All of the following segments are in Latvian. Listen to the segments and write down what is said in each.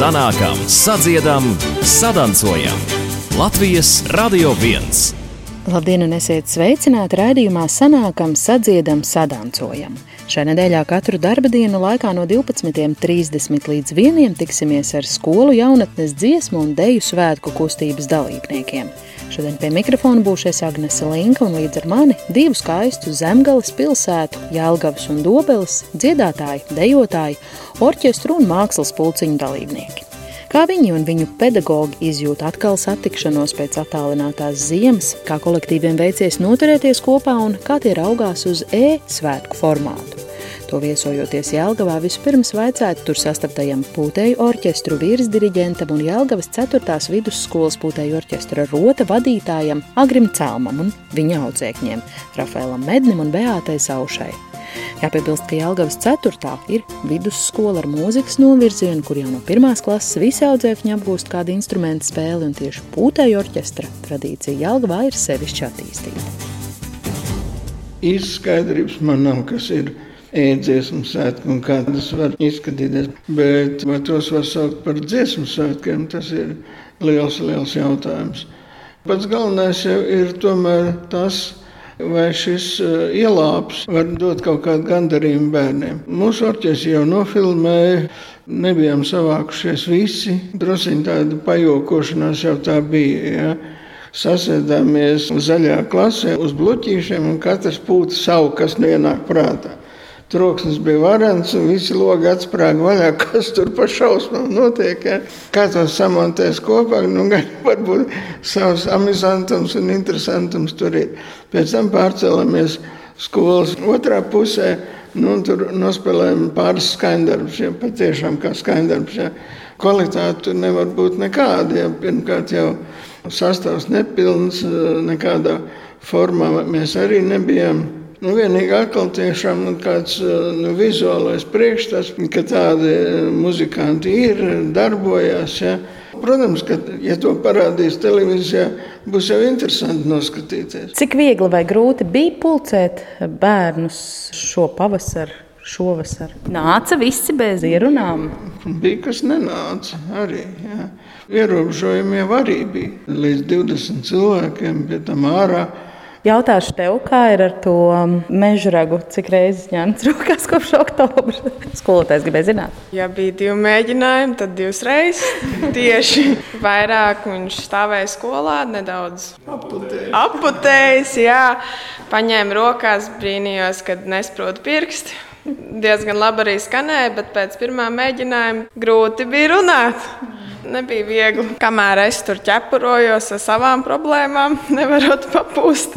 sanākam, sadziedam, sadancojam. Latvijas Radio 1! Labdien, un esiet sveicināti raidījumā Sanākam, sadziedam, sadancojam. Šajā nedēļā katru darba dienu laikā no 12.30 līdz 1. tiksimies ar skolu jaunatnes dziesmu un deju svētku kustības dalībniekiem. Šodien pie mikrofona būšies Agnese Linka un līdz ar mani divu skaistu zemgales pilsētu, Jēlgavas un Dobeles, dziedātāji, dejotāji, orķestru un mākslas pulciņu dalībnieki. Kā viņi un viņu pedagoģi izjūt atkal satikšanos pēc attālinātās ziemas, kā kolektīviem veicies noturēties kopā un kā tie raugās uz e-svētku formātu. To viesojoties Jēlgavā, vispirms vajadzētu tur sastaptajam pūtēju orķestru virsdiriģentam un Jēlgavas 4. vidusskolas pūtēju orķestra rota vadītājam Agrim Celmam un viņa audzēkņiem Rafaelam Mednim un Beātai Saušai. Jāpiebilst, ka Jālgavas 4. ir vidusskola ar mūzikas novirzienu, kur jau no pirmās klases visi audzēkņi apgūst kādu instrumentu spēli, un tieši pūtēju orķestra tradīcija Jālgavā ir sevišķi attīstīta. Izskaidrības man nav, kas ir ēdziesmu svētki un kā tas var izskatīties. Bet vai tos var saukt par dziesmu svētkiem, tas ir liels, liels jautājums. Pats galvenais jau ir tomēr tas, vai šis eh, ielāps var dot kaut kādu gandarījumu bērniem. Mūsu orķestris jau nofilmēja, nebijām savākušies visi. Drusciņā tāda pajokošanās jau tā bija. Ja? Sasēdāmies zaļā klasē uz bloķīšiem, un katrs pūta savu, kas neienāk prātā. Troksnis bija varants, un visi logi atsprāga vaļā, kas tur pa šausmām notiek. Ja? Kā to samontēs kopā, nu, gan varbūt savs amizantums un interesantums tur ir. Pēc tam pārcēlāmies skolas otrā pusē, nu, tur nospēlējām pāris skaņdarbus, ja patiešām kā skaņdarbus. Ja? Kvalitāte tur nevar būt nekāda, ja pirmkārt jau sastāvs nepilns, nekādā formā mēs arī nebijām. Nu, vienīgi atkal tiešām kāds nu, vizuālais priekšstats, ka tādi muzikanti ir, darbojas. Ja. Protams, ka, ja to parādīs televīzijā, būs jau interesanti noskatīties. Cik viegli vai grūti bija pulcēt bērnus šo pavasaru? Šovasar. Nāca visi bez ierunām. Bija kas nenāca arī. Jā. Ierobežojumi jau arī bija līdz 20 cilvēkiem, pie tam ārā. Jautāšu tev, kā ir ar to um, meža ragu, cik reizes ņemts rokās kopš oktobra? Skolotājs gribēja zināt. Ja bija divi mēģinājumi, tad divas reizes. Tieši vairāk viņš stāvēja skolā, nedaudz aputējis. Jā, paņēma rokās, brīnījos, kad nesprotu pirksti. Diezgan labi arī skanēja, bet pēc pirmā mēģinājuma grūti bija runāt. Nebija viegli. Kamēr es tur ķepurojos ar savām problēmām, nevarot papūst.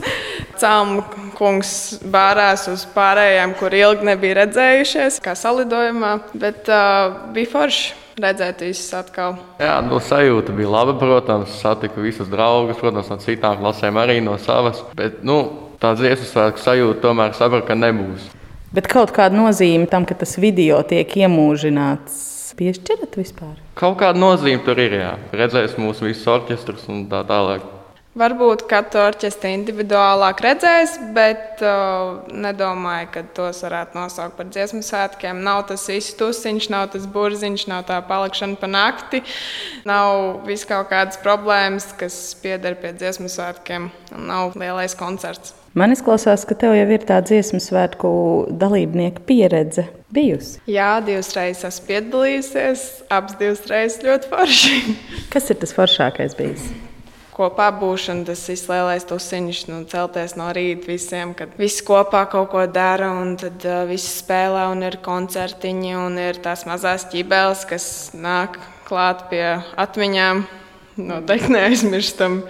Cēlmu kungs bārās uz pārējiem, kur ilgi nebija redzējušies, kā salidojumā, bet uh, bija forši. Redzēt, visus atkal. Jā, no nu, sajūta bija laba. Protams, satiku visus draugus, protams, no citām klasēm, arī no savas. Bet nu, tā dziesmu svētku sajūta tomēr sapratu, ka nebūs. Bet kaut kāda nozīme tam, ka tas video tiek iemūžināts, piešķirat vispār? Kaut kāda nozīme tur ir. Jā. Redzēs mūsu visus orķestrus un tā tālāk. Varbūt katru orķestri individuālāk redzēs, bet uh, nedomāju, ka tos varētu nosaukt par dziesmu svētkiem. Nav tas iztusiņš, nav tas burziņš, nav tā palikšana pa nakti, nav vis kaut kādas problēmas, kas pieder pie dziesmu svētkiem, un nav lielais koncerts. Man izklausās, ka tev jau ir tā dziesmu svētku dalībnieka pieredze bijusi. Jā, divas reizes esmu piedalījusies, abas divas reizes ļoti forši. Kas ir tas foršākais bijis? kopā būšana, tas izslēgtais tusiņš, nu, celties no rīta visiem, kad visi kopā kaut ko dara, un tad uh, visi spēlē, un ir koncertiņi, un ir tās mazās ķibeles, kas nāk klāt pie atmiņām. Noteikti neaizmirstam.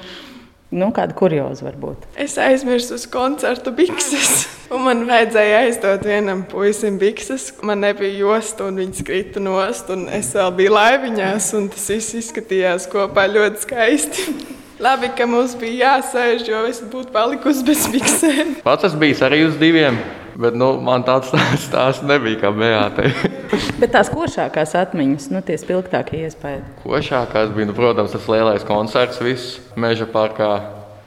Nu, kāda kurioza var būt? Es aizmirsu uz koncertu bikses. Man vajadzēja aizdot vienam puisim bikses. Man nebija josta, un viņš krita nost. Es vēl biju laiviņās, un tas viss izskatījās kopā ļoti skaisti. Labi, ka mums bija jāsēž, jo es būtu palikusi bez biksēm. Pats es biju arī uz diviem. Bet nu, man tāds stāsts, tās nebija kā beāte. Bet tās košākās atmiņas, nu, tie spilgtākie iespējas. Košākās bija, nu, protams, tas lielais koncerts, viss meža parkā.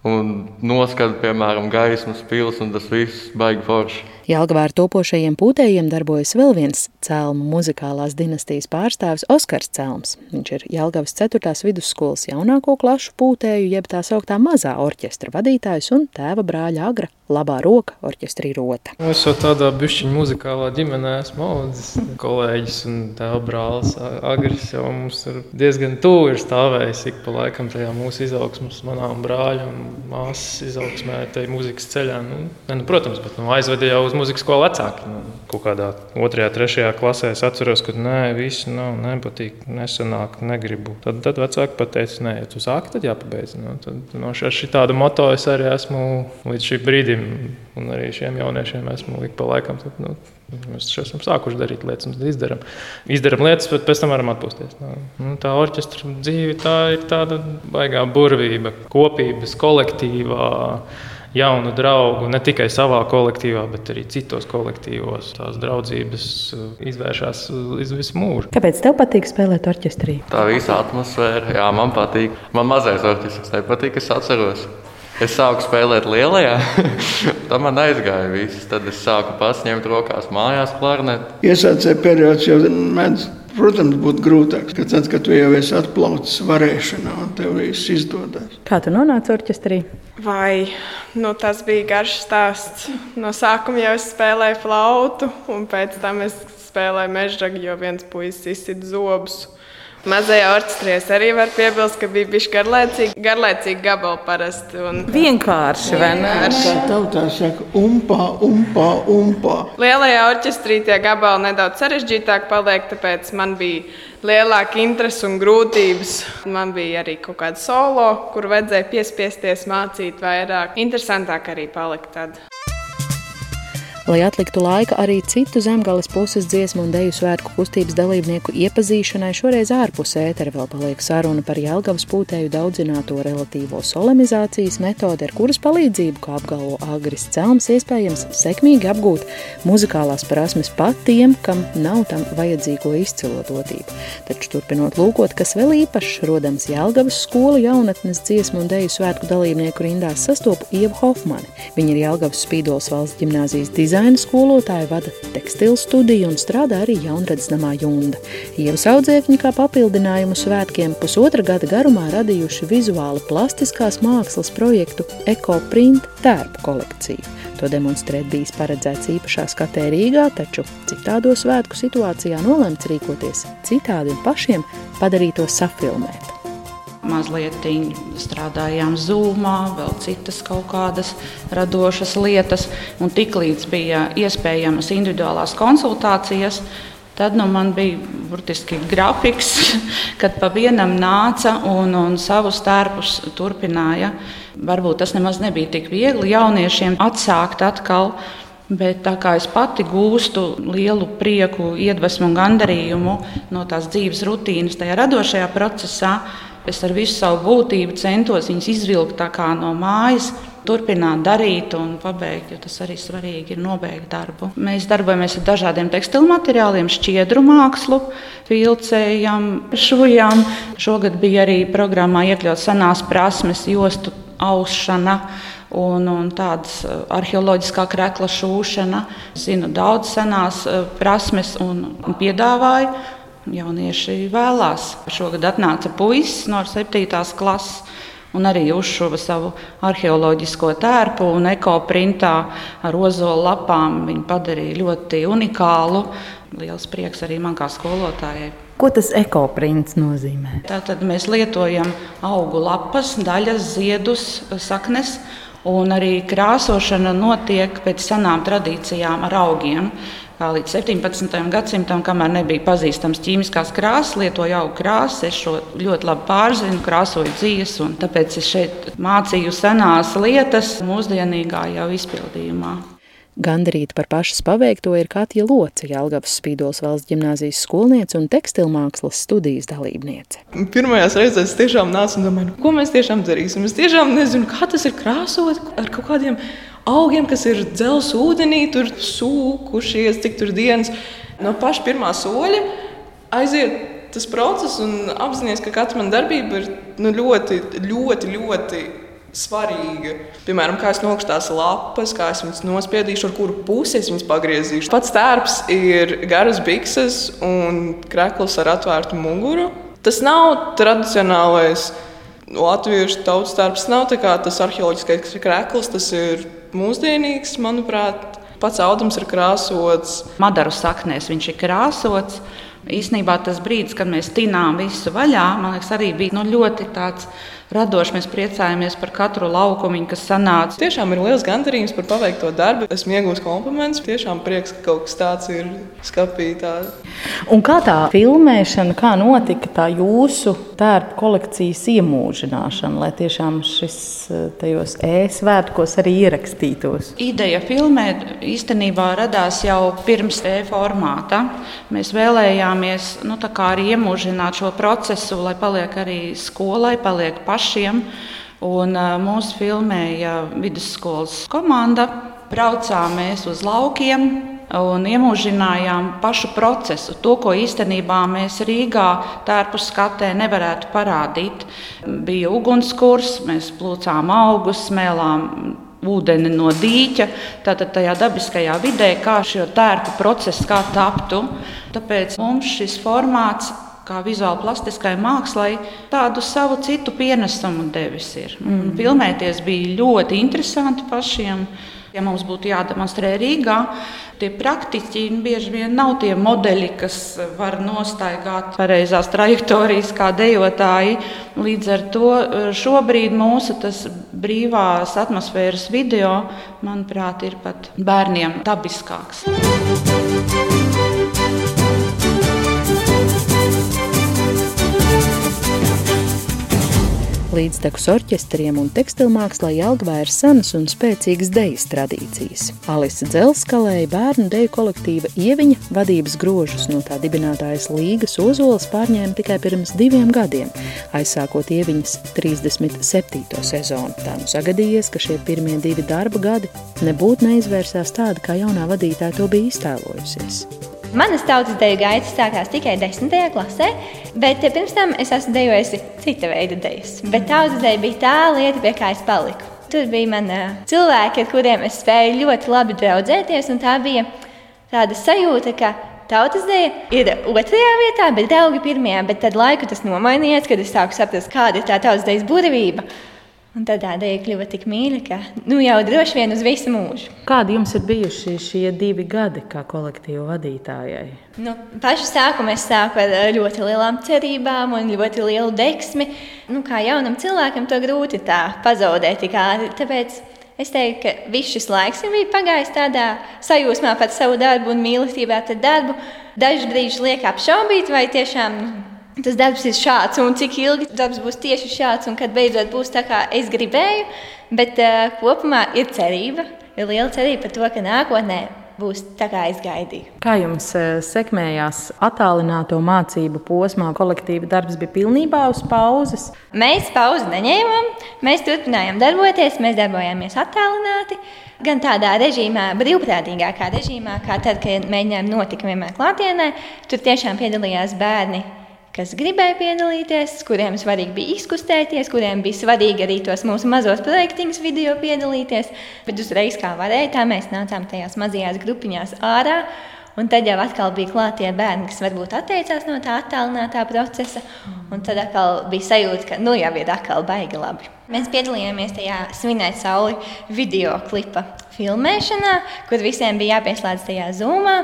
Un noskatīt, piemēram, gaismas pilsētu, un tas viss baigi forši. Jelgavā ar topošajiem pūtējiem darbojas vēl viens cēlmu muzikālās dinastijas pārstāvis Oskars Celms. Viņš ir Jelgavas 4. vidusskolas jaunāko klašu pūtēju, jeb tā sauktā mazā orķestra vadītājs un tēva brāļa Agra labā roka orķestrī rota. Es jau tādā bišķiņa muzikālā ģimenē esmu audzis. Kolēģis un tēva brālis Agris jau mums ir diezgan tuvu ir stāvējis ik pa laikam tajā mūsu izaugsmas, manām brāļa un māsas izaugsmē, tajā muzikas ceļā. Nu, ne, nu, protams, bet nu, aizveda jau uz muzikas skolu vecāki. Nu, kaut kādā otrajā, trešajā klasē es atceros, ka nē, viss nav, nepatīk, nesanāk, negribu. Tad, tad vecāki pateica, nē, ja tu sāki, tad jāpabeidz. Nu, tad, no šī tāda moto es arī esmu līdz šim brīdim un arī šiem jauniešiem esmu ik pa laikam. Tad, nu, Mēs esam sākuši darīt lietas, mēs izdarām. Izdarām lietas, bet pēc tam varam atpūsties. Nu, nu, tā orķestra dzīve tā ir tāda baigā burvība, kopības, kolektīvā jaunu draugu ne tikai savā kolektīvā, bet arī citos kolektīvos. Tās draudzības uh, izvēršas uz visu mūžu. Kāpēc tev patīk spēlēt orķestrī? Tā visa atmosfēra, jā, man patīk. Man mazais orķestris nepatīk, es atceros. Es sāku spēlēt lielajā, tā man aizgāja viss. Tad es sāku pasņemt rokās mājās klarneti. Iesācēja periods jau mēdz, protams, būt grūtāks, kad tad, kad tu jau esi atplaucis varēšanā un tev viss izdodas. Kā tu nonāci orķestrī? Vai nu, tas bija garš stāsts? No sākuma jau es spēlēju flautu, un pēc tam es spēlēju mežģi, jo viens puisis izsita zobus. Mazajā orķestrī arī var piebilst, ka bija bijis garlaicīgi, garlaicīgi gabali parasti. Un... Vienkārši, vai ne? Tā tautā saka, umpā, umpā, umpā. Lielajā orķestrī tie gabali nedaudz sarežģītāk paliek, tāpēc man bija lielāka interese un grūtības. Man bija arī kaut kāda solo, kur vajadzēja piespiesties mācīt vairāk. Interesantāk arī palika tad. Lai atliktu laika arī citu zemgales puses dziesmu un deju svētku kustības dalībnieku iepazīšanai, šoreiz ārpus ētera vēl paliek saruna par Jelgavas pūtēju daudzināto relatīvo solemnizācijas metodi, ar kuras palīdzību, kā apgalvo Agris Celms, iespējams sekmīgi apgūt muzikālās prasmes pat tiem, kam nav tam vajadzīgo izcilo dotību. Taču turpinot lūkot, kas vēl īpašs rodams Jelgavas skolu jaunatnes dziesmu un deju svētku dalībnieku rindās sastopu Ievu Hofmani. Viņa ir Jelgavas Spīdols valsts ģimnāzijas dizaina dizaina skolotāja vada tekstilu studiju un strādā arī jaunradas namā Junda. Ievas audzēkņi kā papildinājumu svētkiem pusotra gada garumā radījuši vizuāli plastiskās mākslas projektu EcoPrint tērpu kolekciju. To demonstrēt bijis paredzēts īpašā skatē Rīgā, taču citādo svētku situācijā nolemts rīkoties citādi un pašiem padarīt to safilmēt mazliet strādājām zūmā, vēl citas kaut kādas radošas lietas. Un tiklīdz bija iespējamas individuālās konsultācijas, tad nu, man bija burtiski grafiks, kad pa vienam nāca un, un savus tērpus turpināja. Varbūt tas nemaz nebija tik viegli jauniešiem atsākt atkal. Bet tā kā es pati gūstu lielu prieku, iedvesmu un gandarījumu no tās dzīves rutīnas, tajā radošajā procesā, Es ar visu savu būtību centos viņus izvilkt no mājas, turpināt darīt un pabeigt, jo tas arī svarīgi ir nobeigt darbu. Mēs darbojamies ar dažādiem tekstilu materiāliem, šķiedru mākslu, vilcējam, šujam. Šogad bija arī programmā iekļauts senās prasmes, jostu aušana. Un, un tādas uh, arheoloģiskā krekla šūšana. Zinu daudz senās uh, prasmes un, un piedāvāju jaunieši vēlās. Šogad atnāca puisis no 7. klases. Un arī uzšuva savu arheoloģisko tērpu un ekoprintā ar ozola lapām. Viņa padarīja ļoti unikālu. Liels prieks arī man kā skolotājai. Ko tas ekoprints nozīmē? Tātad mēs lietojam augu lapas, daļas, ziedus, saknes. Un arī krāsošana notiek pēc senām tradīcijām ar augiem. Līdz 17. gadsimtam, kamēr nebija pazīstams ķīmiskās krāsas, lietoju augu krāsas. Es šo ļoti labi pārzinu, krāsoju dzīves, un tāpēc es šeit mācīju senās lietas mūsdienīgā jau izpildījumā. Gandarīta par pašas paveikto ir Katja Loce, Jālgavas Spīdols valsts ģimnāzijas skolniece un tekstilmākslas studijas dalībniece. Pirmajās reizēs es tiešām nācu un domāju, nu, ko mēs tiešām darīsim. Es tiešām nezinu, kā tas ir krāsot ar kaut kādiem augiem, kas ir dzels ūdenī, tur sūkušies, cik tur dienas. No paša pirmā soļa aiziet tas process un apzināties, ka katra mana darbība ir nu, ļoti, ļoti, ļoti svarīga. Piemēram, kā es nokšu tās lapas, kā es viņas nospiedīšu, ar kuru pusi es viņas pagriezīšu. Pats tērps ir garas bikses un krekls ar atvērtu muguru. Tas nav tradicionālais latviešu tautas tērps, nav tas arheoloģiskais krekls, tas ir mūsdienīgs, manuprāt. Pats audums ir krāsots. Madaru saknēs viņš ir krāsots. Īsnībā tas brīdis, kad mēs tinām visu vaļā, man liekas, arī bija nu, ļoti tāds radoši. Mēs priecājamies par katru laukumu, kas sanāca. Tiešām ir liels gandarījums par paveikto darbu. Esmu iegūmis komplimentus. Tiešām prieks, ka kaut kas tāds ir skapītā. Un kā tā filmēšana, kā notika tā jūsu tērpu kolekcijas iemūžināšana, lai tiešām šis eh, tajos e-svētkos arī ierakstītos? Ideja filmēt īstenībā radās jau pirms e-formāta. Mēs vēlējāmies nu, arī iemūžināt šo procesu, lai paliek arī skolai, paliek pašai pašiem. Un, mūsu filmēja vidusskolas komanda. Braucām mēs uz laukiem, un iemūžinājām pašu procesu. To, ko īstenībā mēs Rīgā tērpu skatē nevarētu parādīt. Bija ugunskurs, mēs plūcām augus, smēlām ūdeni no dīķa, tātad tajā dabiskajā vidē, kā šo tērpu procesu kā taptu. Tāpēc mums šis formāts kā vizuāli plastiskai mākslai, tādu savu citu pienesumu devis. Ir. Mm. Filmēties bija ļoti interesanti pašiem. Ja mums būtu jādemonstrē Rīgā, tie praktiķi bieži vien nav tie modeļi, kas var nostaigāt pareizās trajektorijas kā dejotāji. Līdz ar to eh, šobrīd mūsu brīvās atmosfēras video, manuprāt, ir pat bērniem dabiskāks. Līdztekus orķestriem un tekstilmākslā Jelgavā ir senas un spēcīgas dejas tradīcijas. Alisa Dzelskalēja bērnu deju kolektīva Ieviņa vadības grožus no tā dibinātājas Līgas Ozolas pārņēma tikai pirms diviem gadiem, aizsākot Ieviņas 37. sezonu. Tā nu sagadījies, ka šie pirmie divi darba gadi nebūtu neizvērsās tādi, kā jaunā vadītāja to bija iztēlojusies. Manas tautas deju gaitas sākās tikai 10. klasē, bet pirms tam es esmu dejojusi cita veida dejas. Bet tautas deja bija tā lieta, pie kā es paliku. Tur bija mani cilvēki, ar kuriem es spēju ļoti labi draudzēties, un tā bija tāda sajūta, ka tautas deja ir otrajā vietā, bet draugi pirmajā. Bet tad laiku tas nomainījās, kad es sāku saprast, kāda ir tā tautas dejas burvība. Un tad tā ideja kļuva tik mīļa, ka nu, jau droši vien uz visu mūžu. Kādi jums ir bijuši šie divi gadi kā kolektīva vadītājai? Nu, pašu sākumu es sāku ar ļoti lielām cerībām un ļoti lielu deksmi. Nu, kā jaunam cilvēkam to grūti tā pazaudēt tik ātri. Tāpēc es teiktu, ka viss šis laiks ir pagājis tādā sajūsmā par savu darbu un mīlestībā pret darbu. Dažus brīžus liek apšaubīt, vai tiešām tas darbs ir šāds, un cik ilgi darbs būs tieši šāds, un kad beidzot būs tā, kā es gribēju. Bet uh, kopumā ir cerība, ir liela cerība par to, ka nākotnē būs tā, kā es gaidīju. Kā jums uh, sekmējās attālināto mācību posmā? Kolektīva darbs bija pilnībā uz pauzes. Mēs pauzi neņēmām, mēs turpinājām darboties, mēs darbojāmies attālināti. Gan tādā režīmā, brīvprātīgākā režīmā, kā tad, kad mēģinājām notikt vienmēr klātienē, tur tiešām piedalījās bērni kas gribēja piedalīties, kuriem svarīgi bija izkustēties, kuriem bija svarīgi arī tos mūsu mazos projektiņus video piedalīties. Bet uzreiz, kā varēja, tā mēs nācām tajās mazajās grupiņās ārā. Un tad jau atkal bija klāts tie bērni, kas varbūt atteicās no tā attālinātā procesa. Un tad atkal bija sajūta, ka nu jau ir atkal baigi labi. Mēs piedalījāmies tajā svinēt sauli video klipa filmēšanā, kur visiem bija jāpieslēdz tajā zūmā.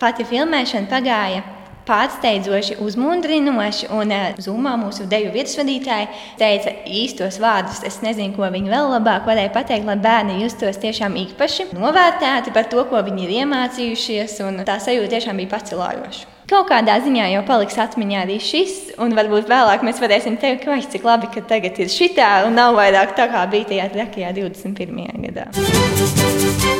Pati filmēšana pagāja pārsteidzoši uzmundrinoši. Un uh, Zumā mūsu deju virsvadītāji teica īstos vārdus. Es nezinu, ko viņi vēl labāk varēja pateikt, lai bērni justos tiešām īpaši novērtēti par to, ko viņi ir iemācījušies. Tā sajūta tiešām bija pacelājoša. Kaut kādā ziņā jau paliks atmiņā arī šis, un varbūt vēlāk mēs varēsim teikt, ka cik labi, ka tagad ir šitā, un nav vairāk tā kā bija tajā trakajā 21. gadā.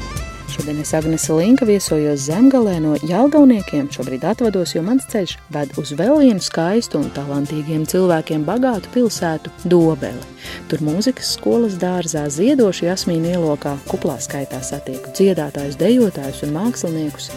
Šodien es Agnese Linka viesojos zemgalē no Jelgauniekiem. Šobrīd atvados, jo mans ceļš ved uz vēl vienu skaistu un talantīgiem cilvēkiem bagātu pilsētu Dobeli. Tur mūzikas skolas dārzā ziedoši Jasmīna ielokā kuplā skaitā satieku dziedātājus, dejotājus un māksliniekus.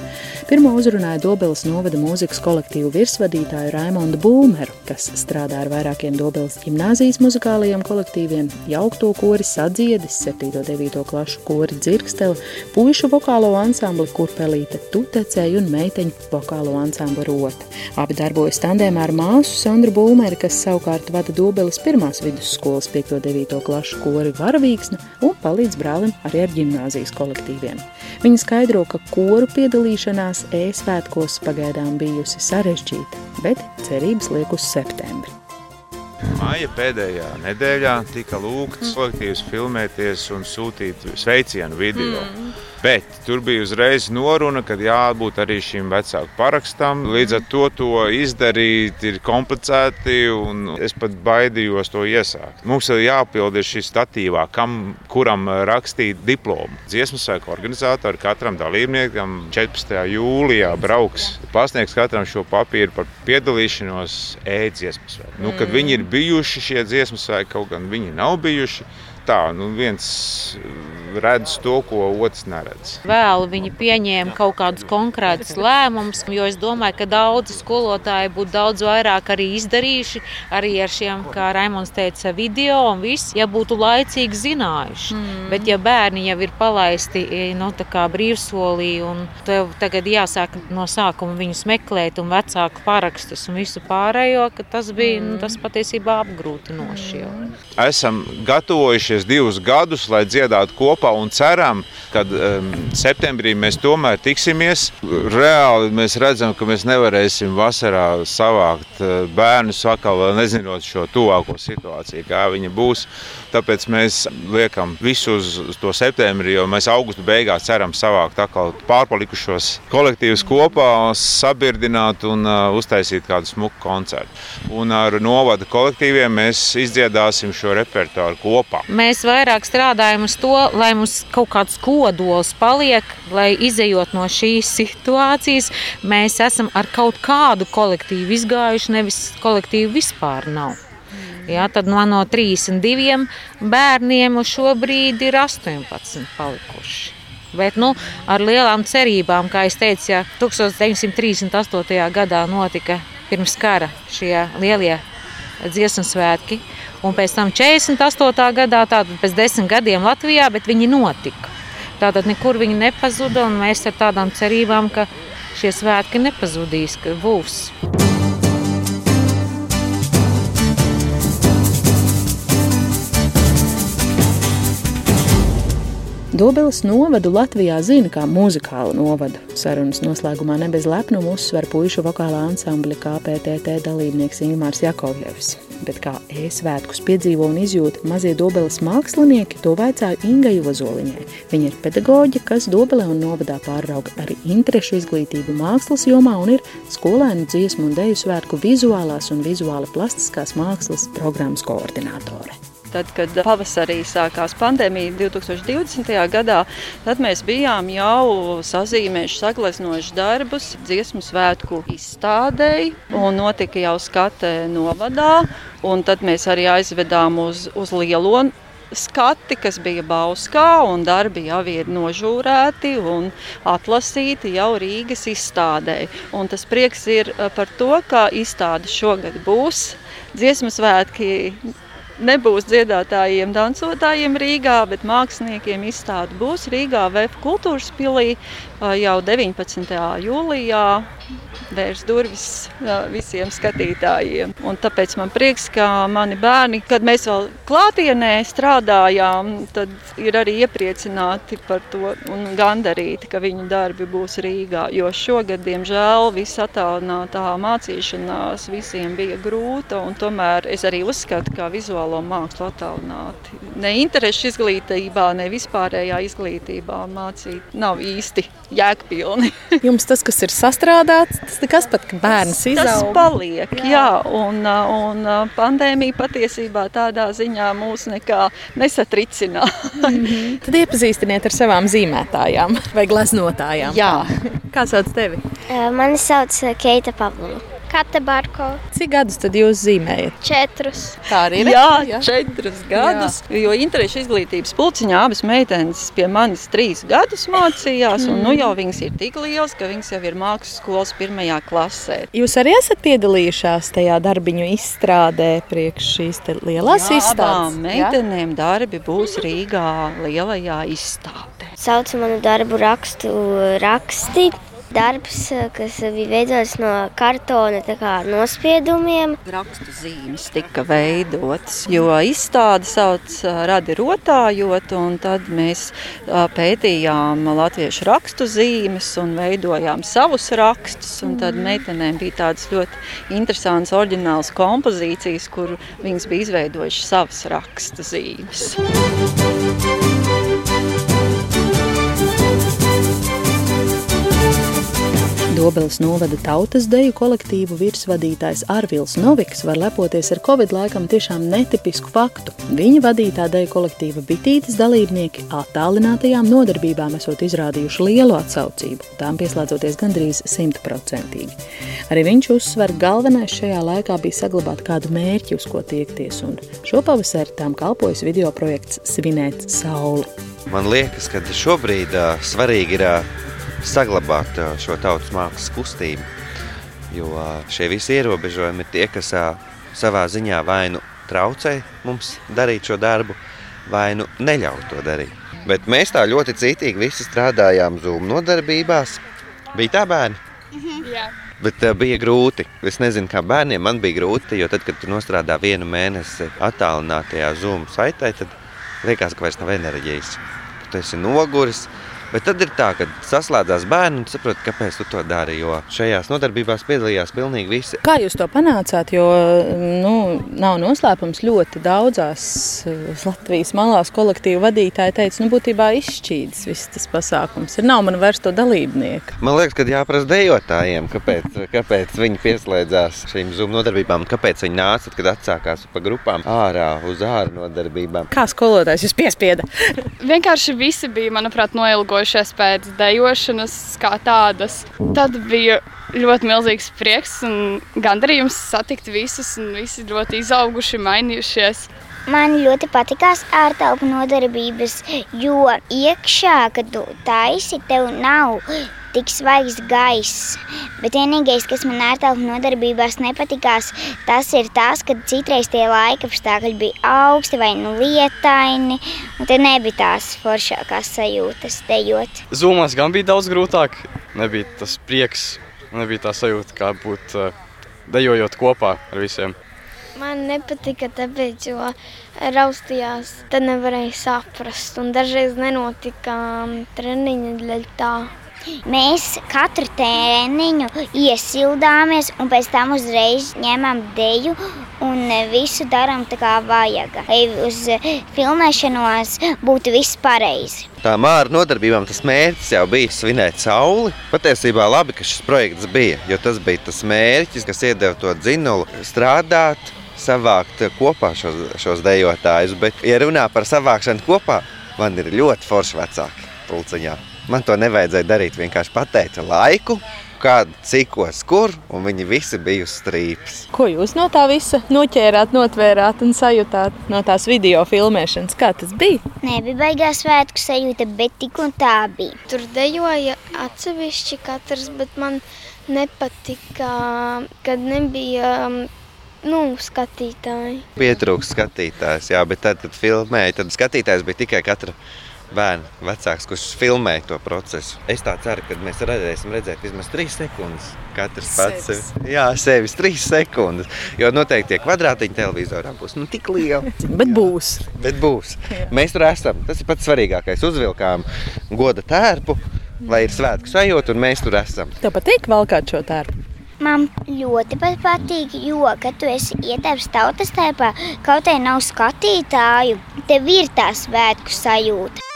Pirmo uzrunāja Dobeles novada mūzikas kolektīvu virsvadītāju Raimondu Bulmeru, kas strādā ar vairākiem Dobeles ģimnāzijas muzikālajiem kolektīviem, jaukto kori sadziedis, 7. 9. klašu kori dzirksteli, puišu vokālo ansambli Kurpelīte Tutecēja un meiteņu vokālo ansambli Rota. Abi darbojas tandēmā ar māsu Sandru Bulmeri, kas savukārt vada Dobeles pirmās vidusskolas 5. 9. klašu kori Varavīksna un palīdz brālim arī ar ģimnāzijas kolektīviem. Viņa skaidro, ka koru piedalīšanās ēsvētkos pagaidām bijusi sarežģīta, bet cerības liek uz septembri. Māja pēdējā nedēļā tika lūgts kolektīvs filmēties un sūtīt sveicienu video. Mm. Bet tur bija uzreiz noruna, ka jābūt arī šim vecāku parakstam. Līdz ar to to izdarīt ir komplicēti, un es pat baidījos to iesākt. Mums ir jāpild šī statīvā, kam, kuram rakstīt diplomu. Dziesmu svēku organizatori katram dalībniekam 14. jūlijā brauks, pasniegs katram šo papīru par piedalīšanos e-dziesmu svēku. Nu, kad viņi ir bijuši šie dziesmu svēki, kaut gan viņi nav bijuši, tā, nu viens redz to, ko otrs neredz. Vēl viņi pieņēma kaut kādus konkrētus lēmumus, jo es domāju, ka daudzi skolotāji būtu daudz vairāk arī izdarījuši arī ar šiem, kā Raimons teica, video un viss, ja būtu laicīgi zinājuši. Mm. Bet ja bērni jau ir palaisti no nu, brīvsolī un tev tagad jāsāk no sākuma viņus meklēt un vecāku parakstus un visu pārējo, tas bija mm. nu, tas patiesībā apgrūtinoši. Jau. Esam gatavojušies divus gadus, lai dziedātu kopā kopā un ceram, ka um, septembrī mēs tomēr tiksimies. Reāli mēs redzam, ka mēs nevarēsim vasarā savākt uh, bērnus atkal, nezinot šo tuvāko situāciju, kā viņa būs. Tāpēc mēs liekam visu uz, to septembri, jo mēs augusta beigās ceram savākt atkal pārpalikušos kolektīvus kopā, sabirdināt un uh, uztaisīt kādu smuku koncertu. Un ar novada kolektīviem mēs izdziedāsim šo repertuāru kopā. Mēs vairāk strādājam uz to, lai lai mums kaut kāds kodols paliek, lai izējot no šīs situācijas, mēs esam ar kaut kādu kolektīvu izgājuši, nevis kolektīvu vispār nav. Jā, tad no, no 32 bērniem uz šo brīdi ir 18 palikuši. Bet nu, ar lielām cerībām, kā jau teicu, ja 1938. gadā notika pirms kara šie lielie dziesmu svētki, un pēc tam 48. gadā, tātad pēc desmit gadiem Latvijā, bet viņi notika. Tātad nekur viņi nepazuda, un mēs ar tādām cerībām, ka šie svētki nepazudīs, ka būs. Dobeles novadu Latvijā zina kā muzikālu novadu. Sarunas noslēgumā ne bez lepnuma uzsver puišu vokālā ansambļa KPTT dalībnieks Ingmārs Jakovļevs bet kā e-svētkus piedzīvo un izjūta mazie Dobeles mākslinieki, to vaicāju Ingai Ozoliņai. Viņa ir pedagoģe, kas Dobelē un novadā pārrauga arī interešu izglītību mākslas jomā un ir skolēnu dziesmu un deju svētku vizuālās un vizuāli plastiskās mākslas programmas koordinātore tad, kad pavasarī sākās pandēmija 2020. gadā, tad mēs bijām jau sazīmējuši sagleznojuši darbus dziesmu svētku izstādēji un notika jau skate novadā. Un tad mēs arī aizvedām uz, uz lielo skati, kas bija Bauskā, un darbi jau ir nožūrēti un atlasīti jau Rīgas izstādē. Un tas prieks ir par to, ka izstāde šogad būs. Dziesmu svētki nebūs dziedātājiem, dansotājiem Rīgā, bet māksliniekiem izstāde būs Rīgā VF kultūras pilī jau 19. jūlijā vērs durvis visiem skatītājiem. Un tāpēc man prieks, ka mani bērni, kad mēs vēl klātienē strādājām, tad ir arī iepriecināti par to un gandarīti, ka viņu darbi būs Rīgā. Jo šogad, diemžēl, viss attālinātā mācīšanās visiem bija grūta, un tomēr es arī uzskatu, ka vizuālo mākslu attālināti. Ne interešu izglītībā, ne vispārējā izglītībā mācīt nav īsti jēgpilni. Jums tas, kas ir sastrādāts, tas nekas pat, ka bērns izaug. Tas paliek, jā, jā un, un pandēmija patiesībā tādā ziņā mūs nekā nesatricināja. Mm -hmm. Tad iepazīstiniet ar savām zīmētājām vai gleznotājām. Jā. Kā sauc tevi? Mani sauc Keita Pavlova. Kate Barko. Cik gadus tad jūs zīmējat? Četrus. Tā arī ir. Jā, jā, četrus gadus. Jā. Jo interešu izglītības pulciņā abas meitenes pie manis trīs gadus mācījās. Mm. Un, nu, jau viņas ir tik lielas, ka viņas jau ir mākslas skolas pirmajā klasē. Jūs arī esat piedalījušās tajā darbiņu izstrādē priekš šīs lielās jā, izstādes? Meitenēm jā? darbi būs Rīgā lielajā izstādē. Sauc manu darbu rakstu raksti darbs, kas bija veidots no kartona nospiedumiem. Rakstu zīmes tika veidotas, jo izstāde sauc radi rotājot, un tad mēs pētījām latviešu rakstu zīmes un veidojām savus rakstus, un tad meitenēm bija tādas ļoti interesantas oriģinālas kompozīcijas, kur viņas bija izveidojušas savas rakstu zīmes. Dobeles novada tautas deju kolektīvu virsvadītājs Arvils Noviks var lepoties ar Covid laikam tiešām netipisku faktu. Viņa vadītā deju kolektīva bitītes dalībnieki attālinātajām nodarbībām esot izrādījuši lielu atsaucību, tām pieslēdzoties gandrīz simtprocentīgi. Arī viņš uzsver, galvenais šajā laikā bija saglabāt kādu mērķi, uz ko tiekties, un šopavasar tām kalpojas video projekts Svinēt sauli. Man liekas, ka šobrīd uh, svarīgi ir uh, saglabāt šo tautas mākslas kustību. Jo šie visi ierobežojumi ir tie, kas savā ziņā vai nu traucē mums darīt šo darbu, vai nu neļauj to darīt. Bet mēs tā ļoti cītīgi visi strādājām Zoom nodarbībās. Bija tā bērni? Mhm. Jā. Bet uh, bija grūti. Es nezinu, kā bērniem man bija grūti, jo tad, kad tu nostrādā vienu mēnesi attālinātajā Zoom saitē, tad liekas, ka vairs nav enerģijas. Tu esi noguris, uh, Bet tad ir tā, ka saslēdzās bērni un saprot, kāpēc tu to dari. Jo šajās nodarbībās piedalījās pilnīgi visi. Kā jūs to panācāt? Jo nu, nav noslēpums ļoti daudzās eh, Latvijas malās kolektīvu vadītāji teica, nu būtībā izšķīdis viss tas pasākums. Ir nav man vairs to dalībnieku. Man liekas, ka jāprasa dejotājiem, kāpēc, kāpēc viņi pieslēdzās šīm Zoom nodarbībām, kāpēc viņi nāca, kad atsākās pa grupām ārā uz ārā nodarbībām. Kā skolotājs jūs piespieda? Vienkārši visi bija, manuprāt, noilgojuši atbrīvojušies pēc dejošanas kā tādas. Tad bija ļoti milzīgs prieks un gandarījums satikt visus, un visi ļoti izauguši, mainījušies. Man ļoti patīkās ārtelpu nodarbības, jo iekšā, kad tu taisi, tev nav tik svaigs gaiss. Bet vienīgais, kas man ārtelpu nodarbībās nepatikās, tas ir tas, ka citreiz tie laika apstākļi bija augsti vai nu lietaini, un tad nebija tās foršākās sajūtas dejot. Zumās gan bija daudz grūtāk, nebija tas prieks, nebija tā sajūta, kā būt uh, dejojot kopā ar visiem. Man nepatika, tāpēc, jo raustījās, tad nevarēja saprast. Un dažreiz nenotika um, treniņa dēļ tā. Mēs katru treniņu iesildāmies, un pēc tam uzreiz ņemam deju un visu darām tā kā vajag. Lai uz filmēšanos būtu viss pareizi. Tā māra nodarbībām tas mērķis jau bija svinēt sauli. Patiesībā labi, ka šis projekts bija, jo tas bija tas mērķis, kas iedeva to dzinulu strādāt, savākt kopā šos, šos dejotājus. Bet, ja runā par savākšanu kopā, man ir ļoti forši vecāki pulciņā. Man to nevajadzēja darīt. Vienkārši pateica laiku, kādu, cikos, kur, un viņi visi bija uz strīpas. Ko jūs no tā visa noķērāt, notvērāt un sajūtāt no tās video filmēšanas? Kā tas bija? Nebija baigās svētku sajūta, bet tik un tā bija. Tur dejoja atsevišķi katrs, bet man nepatika, kad nebija. Um, nu, skatītāji. Pietrūkst skatītājs, jā, bet tad, kad filmēja, tad skatītājs bija tikai katra bērnu vecāks, kurš filmē to procesu. Es tā ceru, ka mēs varēsim redzēt vismaz 3 sekundes. Katrs pats sevis. sevi. Jā, sevis 3 sekundes. Jo noteikti tie kvadrātiņi televizorā būs nu, tik lieli. Bet būs. Bet būs. Jā. Mēs tur esam. Tas ir pats svarīgākais. Uzvilkām goda tērpu, lai ir svētku sajūta, un mēs tur esam. Tev patīk valkāt šo tērpu? Man ļoti pat patīk, jo, kad tu esi ietēpts tautas tēpā, kaut arī nav skatītāju, tev ir tā svētku sajūta.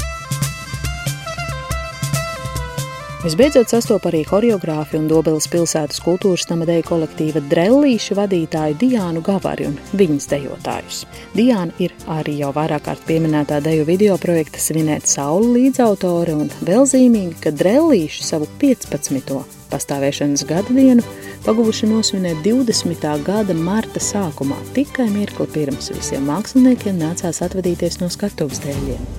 Visbeidzot, sastopu arī choreogrāfi un Dobelas pilsētas kultūras nama deju kolektīva Drellīšu vadītāju Diānu Gavari un viņas dejotājus. Diāna ir arī jau vairāk kārt pieminētā deju video projekta Svinēt sauli līdzautore un vēl zīmīgi, ka Drellīšu savu 15. pastāvēšanas gada dienu paguvuši nosvinēt 20. gada marta sākumā, tikai mirkli pirms visiem māksliniekiem nācās atvadīties no skatuves dēļiem.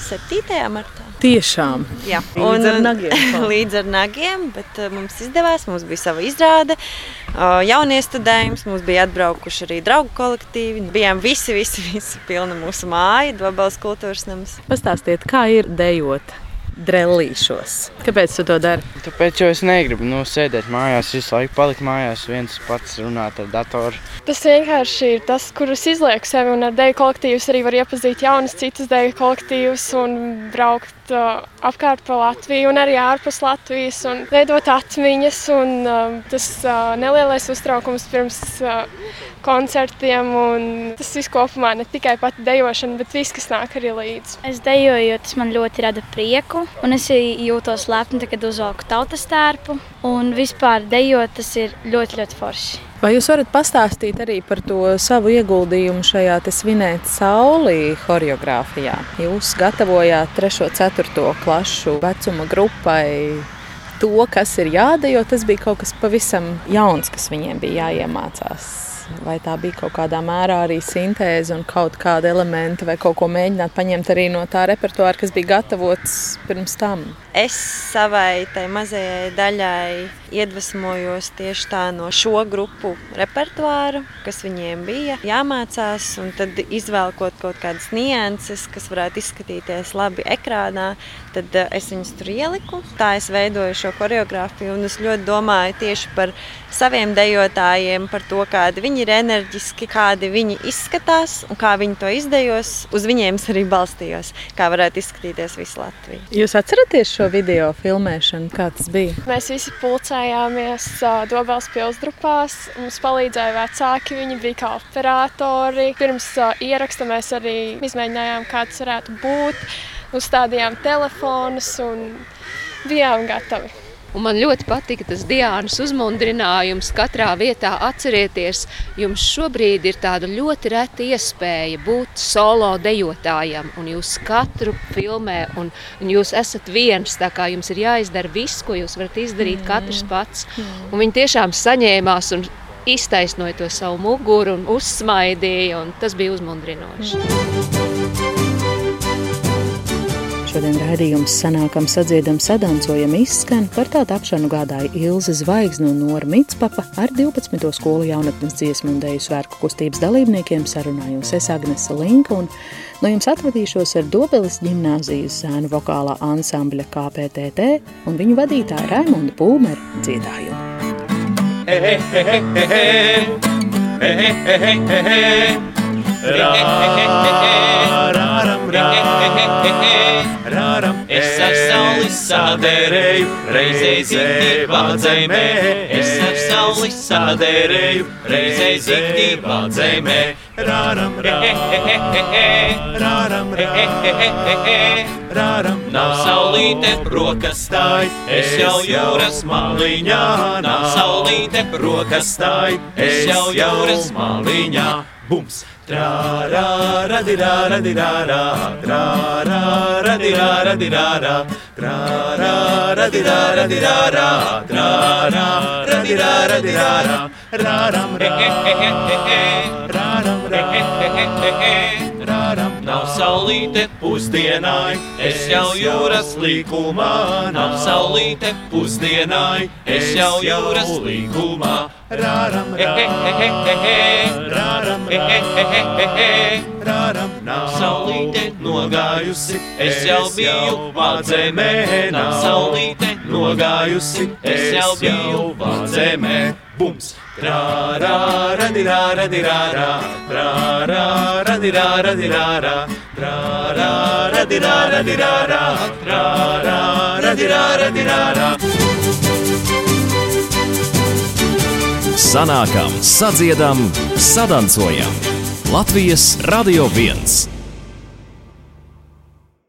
7. martā. Tiešām. Jā, Līdz ar nagiem. līdz ar nagiem, bet uh, mums izdevās. Mums bija sava izrāde, uh, jaunie studējums, mums bija atbraukuši arī draugu kolektīvi. Bijām visi, visi, visi pilna mūsu māja, Dobels kultūras nams. Pastāstiet, kā ir dejot drellīšos? Kāpēc tu to dari? Tāpēc, jo es negribu nu, sēdēt mājās, visu laiku palikt mājās, viens pats runāt ar datoru. Tas vienkārši ir tas, kurus izlieku sevi, un ar dēļu kolektīvus arī var iepazīt jaunas citas dēļu kolektīvus un braukt uh, apkārt pa Latviju un arī ārpus Latvijas un veidot atmiņas. Un, uh, tas uh, nelielais uztraukums pirms uh, koncertiem un tas viss kopumā ne tikai pati dejošana, bet viss, kas nāk arī līdzi. Es dejoju, jo tas man ļoti rada prieku, un es jūtos lepni, kad uzvelku tautas tērpu. Un vispār dejot, tas ir ļoti, ļoti forši. Vai jūs varat pastāstīt arī par to savu ieguldījumu šajā svinēt saulī choreogrāfijā? Jūs gatavojāt 3. un 4. klasu vecuma grupai to, kas ir jādejo. Tas bija kaut kas pavisam jauns, kas viņiem bija jāiemācās. Vai tā bija kaut kādā mērā arī sintēze un kaut kāda elementa, vai kaut ko mēģināt paņemt arī no tā repertuāra, kas bija gatavots pirms tam? Es savai tai mazajai daļai iedvesmojos tieši tā no šo grupu repertuāra, kas viņiem bija jāmācās, un tad izvēlkot kaut kādas nianses, kas varētu izskatīties labi ekrānā, tad eh, es viņus tur ieliku. Tā es veidoju šo choreogrāfiju, un es ļoti domāju tieši par saviem dejotājiem, par to, kādi viņi ir enerģiski, kādi viņi izskatās un kā viņi to izdejos. Uz viņiem es arī balstījos, kā varētu izskatīties visa Latvija. Jūs atceraties šo video filmēšanu, kā tas bija? Mēs visi pulcējāmies Dobels pilsdrupās. Mums palīdzēja vecāki, viņi bija kā operatori. Pirms ieraksta mēs arī izmēģinājām, kā tas varētu būt. Uzstādījām telefonus un bijām gatavi. Un man ļoti patika tas Dienas uzmundrinājums. Katrā vietā atcerieties, jums šobrīd ir tāda ļoti reta iespēja būt solo dejotājam. Un jūs katru filmē, un, un jūs esat viens. Tā kā jums ir jāizdara viss, ko jūs varat izdarīt katrs pats. Un viņi tiešām saņēmās un iztaisnoja to savu muguru un uzsmaidīja. Un tas bija uzmundrinoši. Šodien raidījums sanākam sadziedam sadancojam izskan, par tā tapšanu gādāja Ilze Zvaigzne un Nora Mitspapa ar 12. skolu jaunatnes dziesmu un deju svērku kustības dalībniekiem sarunājos es Agnese Linka un no jums atvadīšos ar Dobeles ģimnāzijas zēnu vokālā ansambļa KPTT un viņu vadītāja Raimonda Pūmera dziedājumu. He, he, he, he, he. He, he, he, he, he. Ra, ra, ra. Es ar sauli sādērēju, reizē zikti vādzēmē. Es ar sauli sādērēju, reizē zikti vādzēmē. Raram, raram, raram, nav saulīte rokas stāj, es jau jūras maliņā. Nav saulīte rokas stāj, es jau jūras maliņā. Bums! Tra ra ra di ra ra di ra ra. Tra ra ra di ra ra di ra ra. Tra ra ra di ra ra di ra ra. Tra ra ra di ra ra di ra ra. Ra ram ra. Ra ram ra saulīte pusdienai, es jau jūras līkumā. Nav saulīte pusdienai, es jau jūras līkumā. Raram, raram, raram, nav saulīte nogājusi, es jau biju vādzemē. Nav saulīte nogājusi, es jau biju vādzemē. Bums! Sanākam, sadziedam, sadancojam. Latvijas Radio 1.